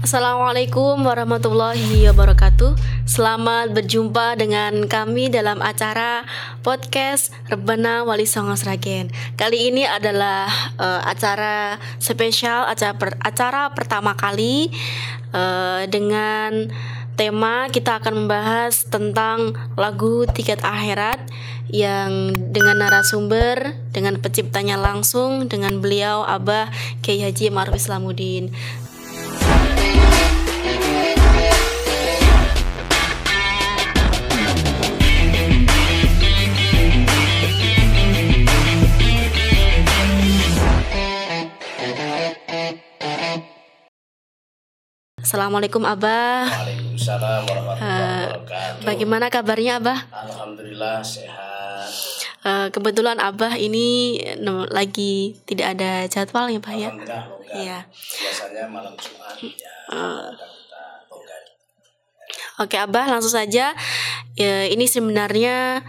Assalamualaikum warahmatullahi wabarakatuh. Selamat berjumpa dengan kami dalam acara podcast Rebana Wali Songo Sragen. Kali ini adalah uh, acara spesial, acara per, acara pertama kali uh, dengan tema kita akan membahas tentang lagu Tiket Akhirat yang dengan narasumber dengan penciptanya langsung dengan beliau Abah Kiai Haji Maruf Islamuddin. Assalamualaikum Abah. Waalaikumsalam warahmatullahi wabarakatuh. Bagaimana kabarnya Abah? Alhamdulillah sehat. Eh, kebetulan Abah ini lagi tidak ada jadwal ya Pak ya? Iya. Biasanya malam Jumat ya. Eh. Oke Abah langsung saja. Ya, ini sebenarnya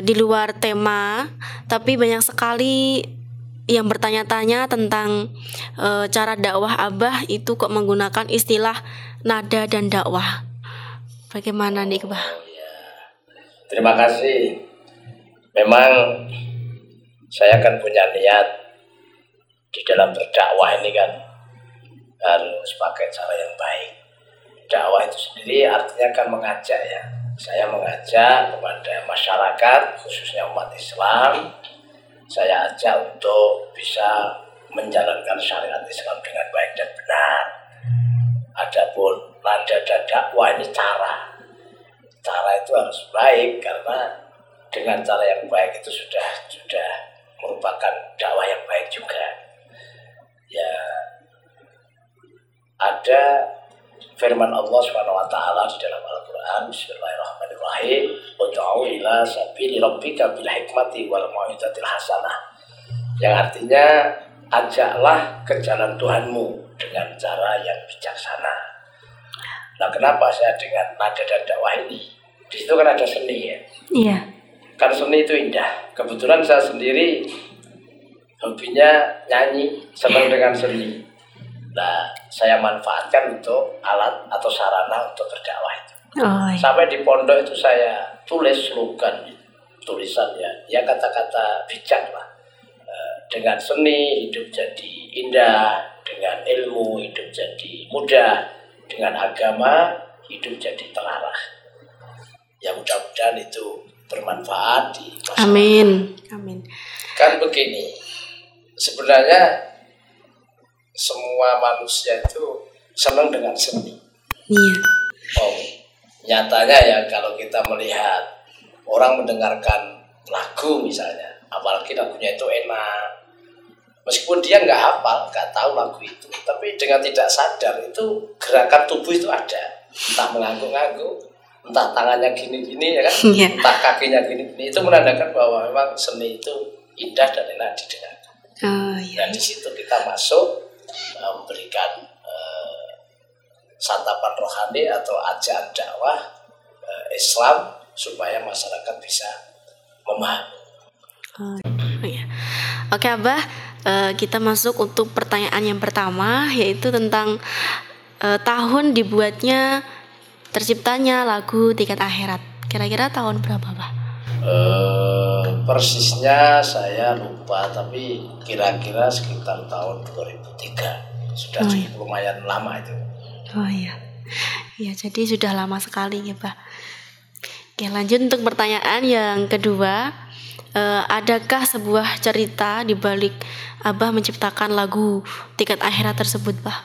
di luar tema, tapi banyak sekali yang bertanya-tanya tentang eh, cara dakwah Abah itu kok menggunakan istilah nada dan dakwah. Bagaimana nih Abah? Terima kasih. Memang saya kan punya niat di dalam berdakwah ini kan harus pakai cara yang baik. Dakwah itu sendiri artinya kan mengajak ya. Saya mengajak kepada masyarakat khususnya umat Islam. Saya ajak untuk bisa menjalankan syariat Islam dengan baik dan benar. Adapun nada dan dakwah ini cara. Cara itu harus baik karena dengan cara yang baik itu sudah sudah merupakan dakwah yang baik juga. Ya ada firman Allah Subhanahu wa taala di dalam Al-Qur'an Bismillahirrahmanirrahim Ud'u ila sabili rabbika bil hikmati wal mau'izatil hasanah yang artinya ajaklah ke jalan Tuhanmu dengan cara yang bijaksana. Nah, kenapa saya dengan nada dan dakwah ini? Di situ kan ada seni ya. Iya. Kan seni itu indah. Kebetulan saya sendiri hobinya nyanyi, senang dengan seni. Nah, saya manfaatkan untuk alat atau sarana untuk berdakwah itu. Oh, iya. Sampai di pondok itu saya tulis slogan, tulisan ya, ya kata-kata bijak lah. Eh, Dengan seni hidup jadi indah, dengan ilmu hidup jadi mudah, dengan agama hidup jadi terarah. Ya mudah-mudahan itu bermanfaat di masyarakat. Amin. Amin. Kan begini, sebenarnya semua manusia itu senang dengan seni. Iya. Oh, nyatanya ya kalau kita melihat orang mendengarkan lagu misalnya, apalagi lagunya itu enak, meskipun dia nggak hafal, nggak tahu lagu itu, tapi dengan tidak sadar itu gerakan tubuh itu ada, entah mengangguk-angguk, entah tangannya gini-gini ya kan, Iya. entah kakinya gini-gini, itu menandakan bahwa memang seni itu indah dan enak didengarkan. Oh, iya. Dan di situ kita masuk memberikan uh, santapan rohani atau ajaran dakwah uh, Islam supaya masyarakat bisa memahami. Oh iya. Oke Abah, eh, kita masuk untuk pertanyaan yang pertama yaitu tentang eh, tahun dibuatnya terciptanya lagu Tiket Akhirat. Kira-kira tahun berapa, Abah? Uh, persisnya saya lupa tapi kira-kira sekitar tahun 2003 sudah Oh, cukup iya. lumayan lama itu. Oh iya. Ya, jadi sudah lama sekali ya, Pak. Oke, lanjut untuk pertanyaan yang kedua. Eh, adakah sebuah cerita di balik Abah menciptakan lagu Tiket Akhirat tersebut, Pak?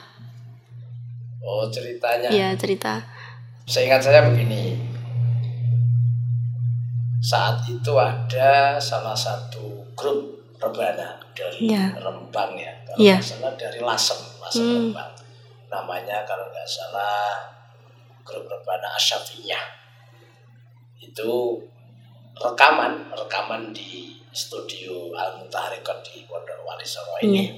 Oh ceritanya. Iya, cerita. Seingat saya begini. Saat itu ada salah satu grup rebana dari Iya. Rembang ya, kalau Iya. nggak salah dari Lasem, Lasem Hmm. Rembang. Namanya kalau nggak salah grup rebana Asyafiyah. Itu rekaman, rekaman di studio Al Mutaharikot di Pondok Wali Songo ini.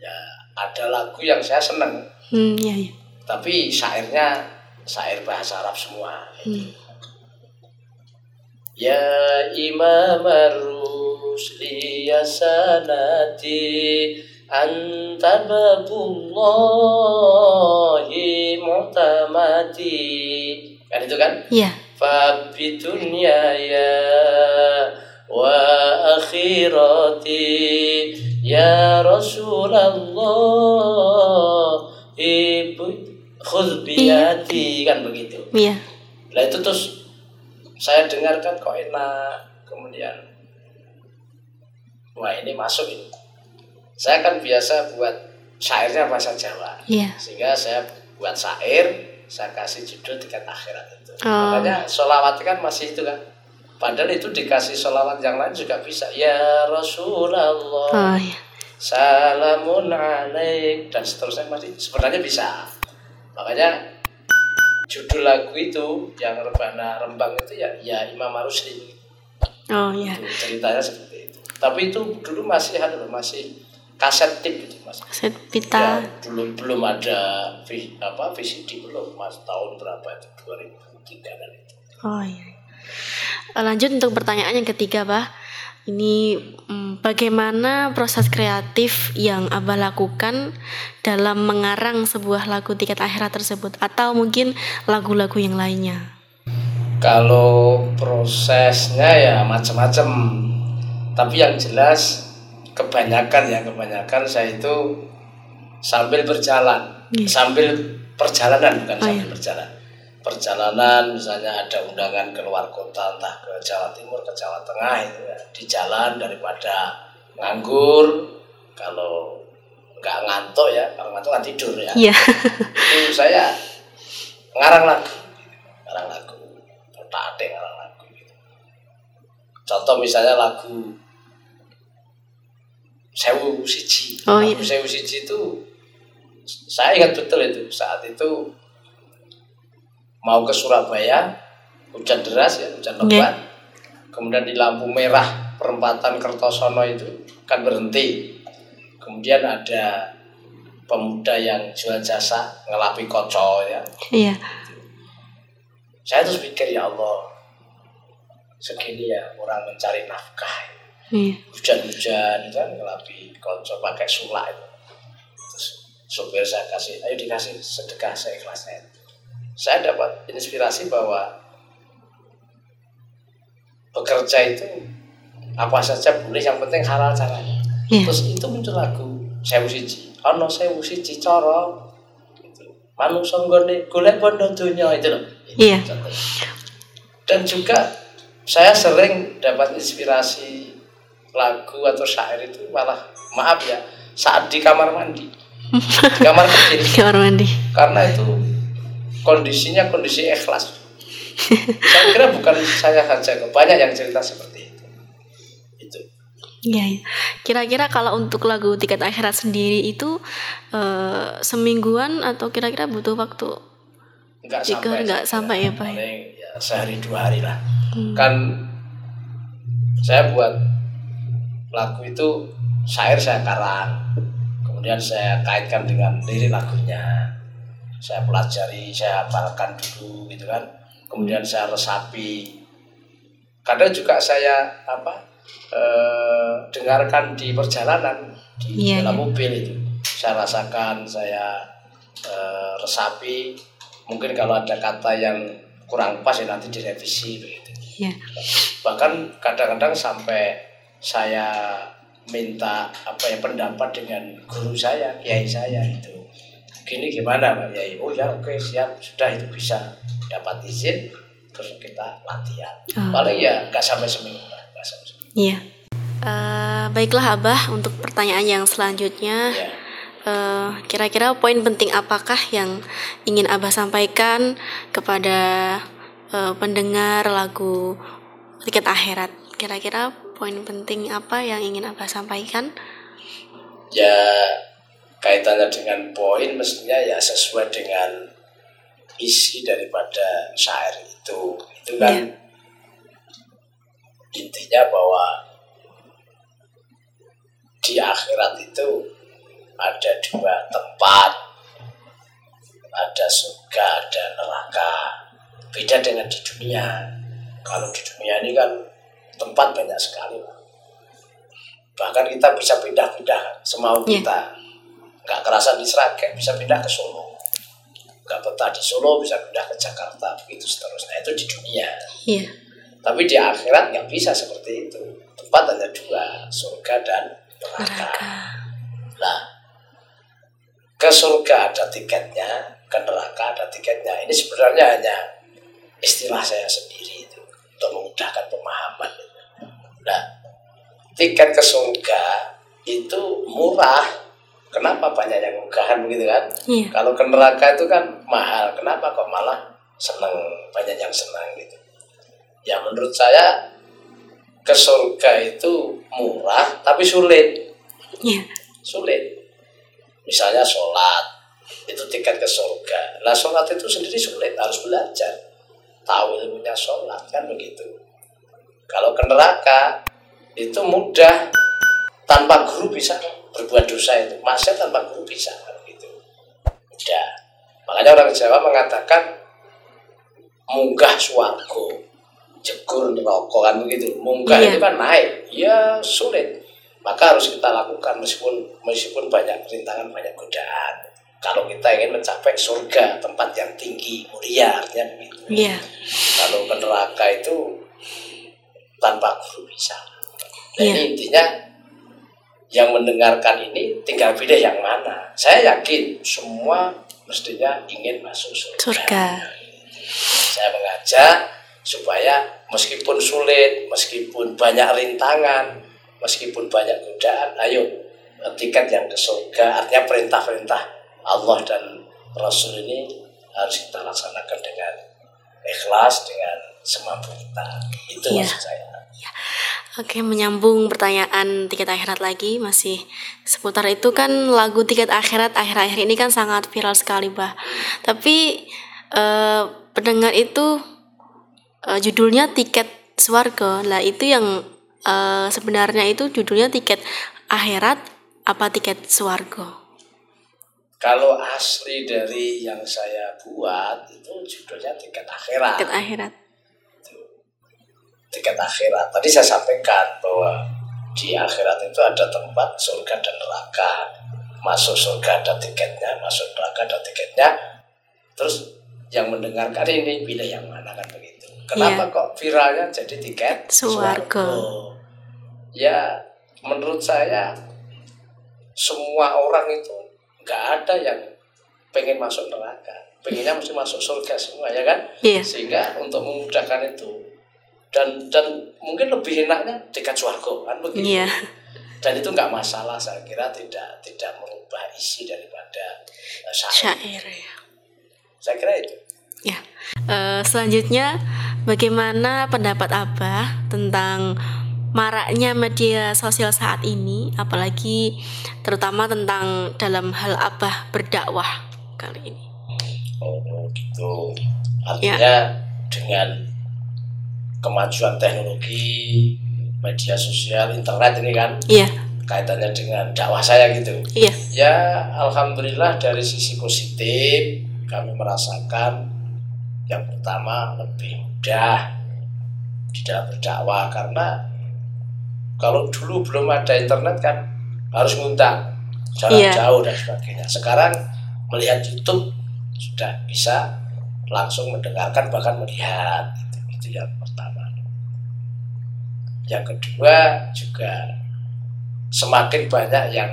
Ya, ada lagu yang saya seneng, Hmm, iya, iya. tapi syairnya syair bahasa Arab semua. Ya Imam Ar-Rusli Ya Sanati باب الله kan itu kan? Iya. Fabidunya ya wa akhirati ya Rasulullah ibu Khuzbiyati iya. kan begitu. Iya. Nah itu terus saya dengarkan kok enak. Kemudian wah ini masuk ini. Saya kan biasa buat syairnya bahasa Jawa. Iya. Sehingga saya buat syair, saya kasih judul tiket akhirat itu. Oh. Makanya sholawat kan masih itu kan. Padahal itu dikasih sholawat yang lain juga bisa. Ya Rasulullah, Oh iya. salamun alaik dan seterusnya masih sebenarnya bisa. Makanya judul lagu itu yang rebana rembang itu ya ya Imam Arusli Oh iya. itu ceritanya seperti itu. Tapi itu dulu masih ada masih kaset tip gitu mas. Set Ya, pita. belum belum ada V, apa VCD belum mas tahun berapa itu 2003 kan itu. Oh iya. Eh, Lanjut untuk pertanyaan yang ketiga, Bah. Ini mm, bagaimana proses kreatif yang Abah lakukan dalam mengarang sebuah lagu tiket akhirat tersebut atau mungkin lagu-lagu yang lainnya? Kalau prosesnya ya macam-macam. Tapi yang jelas kebanyakan ya kebanyakan saya itu sambil berjalan, Iya. sambil perjalanan bukan Oh, sambil iya. berjalan. Perjalanan misalnya ada undangan ke luar kota entah ke Jawa Timur ke Jawa Tengah itu ya di jalan daripada nganggur kalau nggak ngantuk ya kalau ngantuk kan tidur ya Iya. itu saya ngarang lagu ngarang lagu tak ada ngarang lagu gitu. contoh misalnya lagu Sewu Siji Oh, lagu iya. Sewu Siji itu saya ingat betul itu saat itu mau ke Surabaya hujan deras ya hujan lebat. Kemudian di lampu merah perempatan Kertosono itu kan berhenti. Kemudian ada pemuda yang jual jasa ngelapi koco ya. Iya. saya terus pikir ya Allah segini ya orang mencari nafkah. Iya. hujan-hujan kan ngelapi koco pakai sulak itu. Terus supir saya kasih ayo dikasih sedekah saya ikhlasnya saya dapat inspirasi bahwa bekerja itu apa saja boleh yang penting halal caranya Iya. terus itu muncul lagu sewu siji ono sewu siji cara gitu. manungsa nggone golek bondo donya itu loh Iya. Contohnya. dan juga saya sering dapat inspirasi lagu atau syair itu malah maaf ya saat di kamar mandi di kamar kecil Kamar mandi. karena itu kondisinya kondisi ikhlas saya kira bukan saya saja banyak yang cerita seperti itu itu Iya, iya. Kira-kira kalau untuk lagu tiket akhirat sendiri itu eh, semingguan atau kira-kira butuh waktu? nggak Jika sampai nggak saya sampai ya, Pak, ya? Ya sehari dua hari lah Hmm. kan saya buat lagu itu syair saya karang kemudian saya kaitkan dengan lirik lagunya saya pelajari saya hafalkan dulu gitu kan. Kemudian saya resapi. Kadang juga saya apa eh, dengarkan di perjalanan di Iya, dalam iya. mobil itu. Saya rasakan saya eh, resapi. Mungkin kalau ada kata yang kurang pas ya nanti direvisi begitu. Iya. bahkan kadang-kadang sampai saya minta apa ya pendapat dengan guru saya kiai saya itu gini gimana pak kiai oh ya oke siap sudah itu bisa dapat izin terus kita latihan Oh. paling ya nggak sampai seminggu lah nggak sampai seminggu Iya. Eh, baiklah Abah untuk pertanyaan yang selanjutnya. ya eh, kira-kira poin penting apakah yang ingin Abah sampaikan kepada eh, pendengar lagu tiket akhirat? Kira-kira poin penting apa yang ingin Abah sampaikan? ya kaitannya dengan poin mestinya ya sesuai dengan isi daripada syair itu. Itu kan Iya. intinya bahwa di akhirat itu ada dua tempat. Ada surga ada neraka. Beda dengan di dunia. Kalau di dunia ini kan tempat banyak sekali. Bahkan kita bisa pindah-pindah semau Iya. kita nggak kerasa di Sragen bisa pindah ke Solo. Nggak betah di Solo bisa pindah ke Jakarta begitu seterusnya. Itu di dunia. Iya. tapi di akhirat nggak bisa seperti itu. Tempat hanya dua surga dan neraka. Neraka. nah ke surga ada tiketnya ke neraka ada tiketnya. Ini sebenarnya hanya istilah saya sendiri itu untuk memudahkan pemahaman. Nah tiket ke surga itu murah kenapa banyak yang ugahan begitu kan? Iya. kalau ke neraka itu kan mahal. Kenapa kok malah seneng? Banyak yang senang gitu. Ya menurut saya ke surga itu murah tapi sulit. Iya. sulit. Misalnya sholat itu tiket ke surga. Lah sholat itu sendiri sulit harus belajar. Tahu ilmunya sholat kan begitu. Kalau ke neraka itu mudah tanpa guru bisa berbuat dosa itu. Maksiat tanpa guru bisa begitu mudah makanya orang Jawa mengatakan munggah suwargo jegur neraka kan begitu. Munggah Iya. itu kan naik. Ya sulit. Maka harus kita lakukan meskipun meskipun banyak rintangan banyak godaan. Kalau kita ingin mencapai surga tempat yang tinggi mulia artinya begitu. Iya. kalau ke neraka itu tanpa guru bisa. Nah, Iya. ini intinya yang mendengarkan ini tinggal pilih yang mana. Saya yakin semua mestinya ingin masuk surga, Surga. saya mengajak supaya meskipun sulit meskipun banyak rintangan meskipun banyak godaan ayo tiket yang ke surga. Artinya perintah-perintah Allah dan Rasul ini harus kita laksanakan dengan ikhlas dengan semampu kita. Itu Iya. maksud saya Oke, menyambung pertanyaan tiket akhirat lagi masih seputar itu kan lagu tiket akhirat akhir-akhir ini kan sangat viral sekali, Bah. Tapi eh, pendengar itu eh, judulnya tiket swarga. Lah itu yang eh, sebenarnya itu judulnya tiket akhirat apa tiket swarga? kalau asli dari yang saya buat itu judulnya tiket akhirat Tiket akhirat. Tiket akhirat. Tadi saya sampaikan bahwa di akhirat itu ada tempat surga dan neraka. Masuk surga ada tiketnya, masuk neraka ada tiketnya. Terus yang mendengarkan ini pilih yang mana kan begitu. Kenapa Iya. kok viralnya jadi tiket swarga? Ya menurut saya semua orang itu nggak ada yang pengen masuk neraka. Pengennya mesti masuk surga semua ya kan? Iya. sehingga untuk memudahkan itu dan dan mungkin lebih enaknya tiket suargo kan begitu Iya. dan itu nggak masalah saya kira tidak tidak merubah isi daripada uh, syair Syair ya. saya kira itu Ya. Eh, selanjutnya bagaimana pendapat Abah tentang maraknya media sosial saat ini apalagi terutama tentang dalam hal Abah berdakwah kali ini. oh gitu artinya dengan kemajuan teknologi media sosial internet ini kan Iya, kaitannya dengan dakwah saya gitu. Iya, Ya, alhamdulillah dari sisi positif kami merasakan yang pertama lebih mudah di dalam berdakwah. Karena kalau dulu belum ada internet kan harus ngundang jarak Iya. jauh dan sebagainya. Sekarang melihat YouTube sudah bisa langsung mendengarkan bahkan melihat itu, yang pertama. Yang kedua juga semakin banyak yang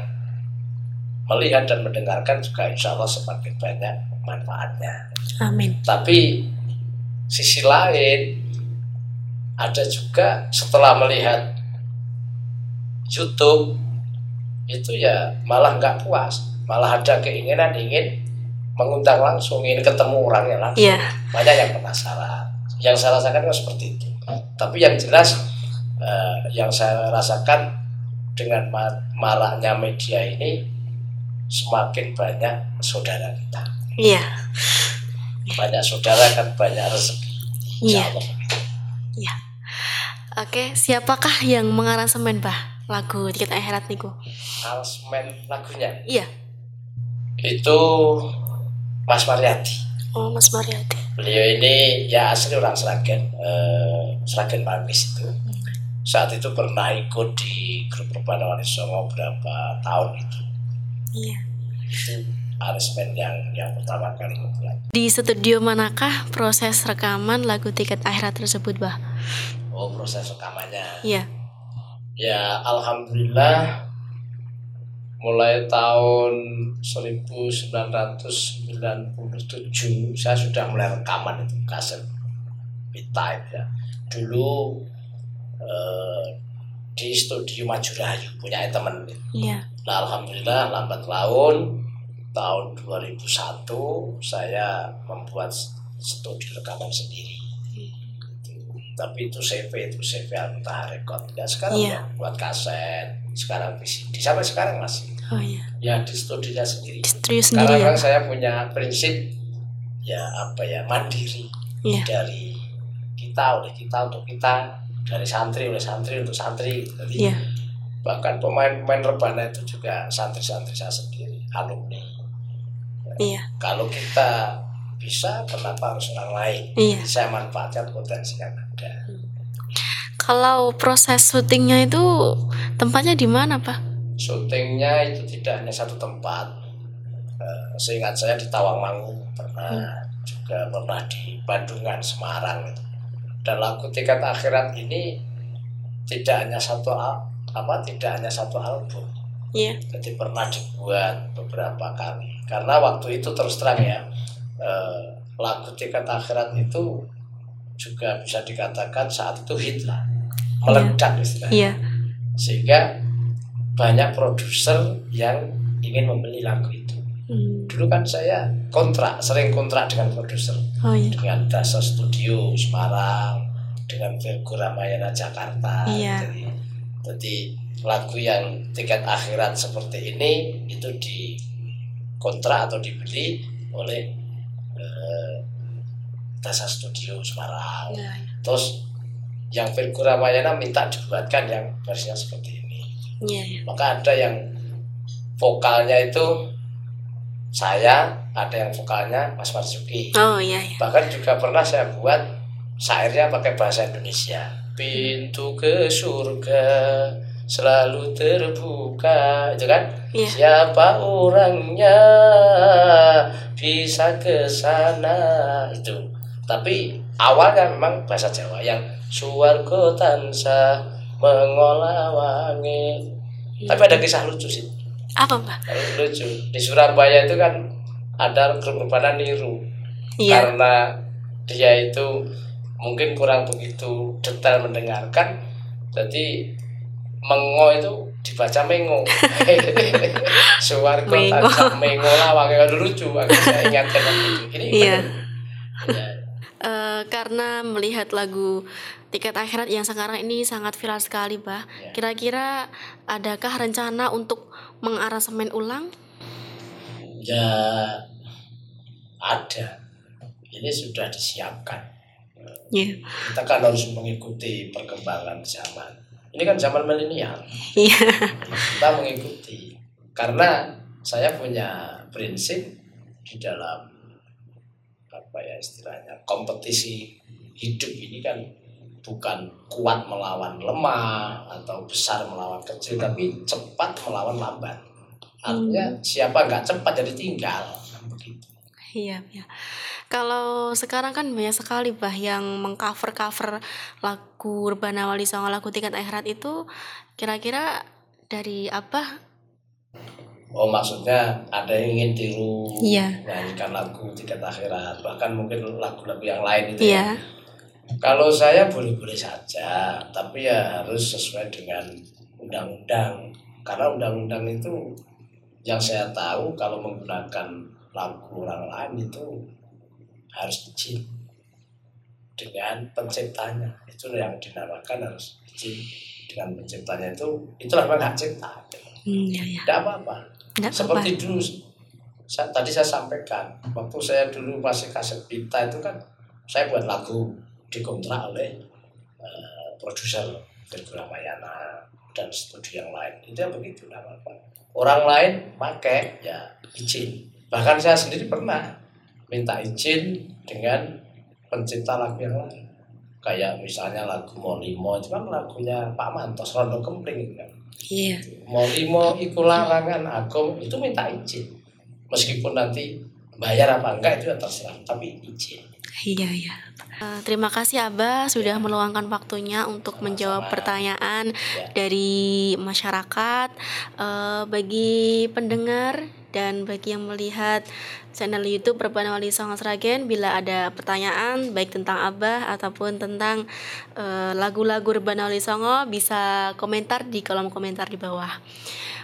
melihat dan mendengarkan juga insya Allah semakin banyak manfaatnya. amin. Tapi sisi lain ada juga setelah melihat YouTube itu ya malah nggak puas, malah ada keinginan ingin mengundang langsung, ingin ketemu orangnya langsung. Iya, Banyak yang penasaran. Yang saya rasakan kan seperti itu. Tapi yang jelas eh, yang saya rasakan dengan ma- maraknya media ini semakin banyak saudara kita. iya, Banyak saudara kan banyak rezeki. Iya. Iya. Oke, siapakah yang mengaransemen bah lagu tiket akhirat niku? Aransemen lagunya Iya. itu Mas Mariati. Oh, Mas Mariati. Beliau ini ya asli orang Sragen, eh, Sragen Mangis itu. Saat itu pernah ikut di grup Wali Songo berapa tahun itu. Iya. Itu aransemen yang yang pertama kali membuat. Di studio manakah proses rekaman lagu Tiket Akhirat tersebut, Bah? Oh, proses rekamannya. Iya. Ya, alhamdulillah mulai tahun 1997 saya sudah mulai rekaman itu kaset pita ya. Dulu eh, di studio Majurayu punya teman. Iya. Nah, alhamdulillah lambat laun tahun 2001 saya membuat studio rekaman sendiri. Tapi itu CV itu CV Alta Record. Ya sekarang Iya. buat kaset, sekarang VCD sampai sekarang masih. Oh iya. Ya di studionya sendiri. Di studio sendiri Karena ya. kan saya punya prinsip ya apa ya mandiri Iya. dari kita oleh kita untuk kita dari santri oleh santri untuk santri. Jadi Iya. bahkan pemain-pemain rebana itu juga santri-santri saya sendiri, alumni. Iya. Kalau kita bisa, kenapa harus orang lain? Iya. Jadi saya manfaatkan potensi yang ada. Kalau proses syutingnya itu tempatnya di mana, Pak? Syutingnya itu tidak hanya satu tempat. Eh, seingat saya di Tawangmangu pernah, juga pernah di Bandungan, Semarang. Gitu. Dan lagu Tiket Akhirat ini tidak hanya satu apa tidak hanya satu album. Iya. Jadi pernah dibuat beberapa kali. Karena waktu itu terus terang ya, eh, lagu Tiket Akhirat itu juga bisa dikatakan saat itu hit lah, meledak istilahnya. Iya. Sehingga banyak produser yang ingin membeli lagu itu. Hmm. Dulu kan saya kontrak, sering kontrak dengan produser, Oh iya. dengan Dasa Studio Semarang, dengan Virgo Ramayana Jakarta. Iya. Jadi, jadi lagu yang tiket akhirat seperti ini itu di kontrak atau dibeli oleh eh, Dasa Studio Semarang. Iya. iya. Terus yang Virgo Ramayana minta dibuatkan yang versinya seperti ini. Iya. Maka ada yang vokalnya itu saya, ada yang vokalnya Mas Marzuki. Oh iya. iya. Bahkan juga pernah saya buat syairnya pakai bahasa Indonesia. Pintu ke surga selalu terbuka, itu kan? Iya. Siapa orangnya bisa ke sana itu. Tapi awalnya memang bahasa Jawa yang suwargo tansah mengolah wangi. Tapi ada kisah lucu sih. Apa, Pak? Lucu. Di Surabaya itu kan ada Rebana niru Iya. karena dia itu mungkin kurang begitu detail mendengarkan jadi mengo itu dibaca mengo suwargo Mengo. tansah mengo lah wangi Aduh, lucu aku saya ingatkan waktu itu ini Iya. Ya, Eh, karena melihat lagu Tiket Akhirat yang sekarang ini sangat viral sekali, Bah. Ya. Kira-kira adakah rencana untuk mengaransemen ulang? ya ada ini sudah disiapkan Iya. kita kan harus mengikuti perkembangan zaman ini kan zaman milenial Iya. kita mengikuti karena saya punya prinsip di dalam apa ya istilahnya kompetisi hidup ini kan bukan kuat melawan lemah atau besar melawan kecil tapi cepat melawan lambat artinya siapa nggak cepat jadi tinggal Kan begitu Iya, iya. Kalau sekarang kan banyak sekali bah yang mengcover-cover lagu Rebana Wali Songo lagu Tiket Akhirat itu kira-kira dari apa? oh maksudnya ada yang ingin tiru Iya. nyanyikan lagu tiket akhirat bahkan mungkin lagu-lagu yang lain itu ya Iya. Kalau saya boleh-boleh saja, tapi ya harus sesuai dengan undang-undang. Karena undang-undang itu yang saya tahu kalau menggunakan lagu orang lain itu harus izin dengan penciptanya. Itu yang dinamakan harus izin dengan penciptanya itu itulah memang hak cipta. Hmm, iya, iya. Tidak apa-apa. Seperti dulu saya, tadi saya sampaikan waktu saya dulu masih kaset pita itu kan saya buat lagu dikontrak oleh eh, produser Ramayana dan studio yang lain. Itu yang begitu apa-apa orang lain pakai ya izin. Bahkan saya sendiri pernah minta izin dengan pencipta lagu yang lain. Kayak misalnya lagu Molimo itu kan lagunya Pak Mantos Rondo Kempling itu kan. Iya. Molimo iku larangan agung itu minta izin. Meskipun nanti bayar apa enggak itu ya terserah. Tapi izin Iya, iya. Uh, terima kasih Abah sudah meluangkan waktunya untuk menjawab pertanyaan ya. dari masyarakat. Uh, bagi pendengar dan bagi yang melihat channel YouTube Rebana Wali Songo Sragen bila ada pertanyaan baik tentang Abah ataupun tentang uh, lagu-lagu Rebana Wali Songo bisa komentar di kolom komentar di bawah.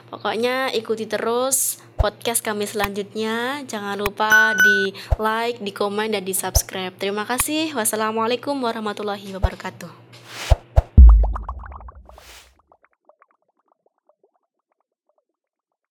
Pokoknya ikuti terus podcast kami selanjutnya. Jangan lupa di like, di komen, dan di subscribe. Terima kasih. Wassalamualaikum warahmatullahi wabarakatuh.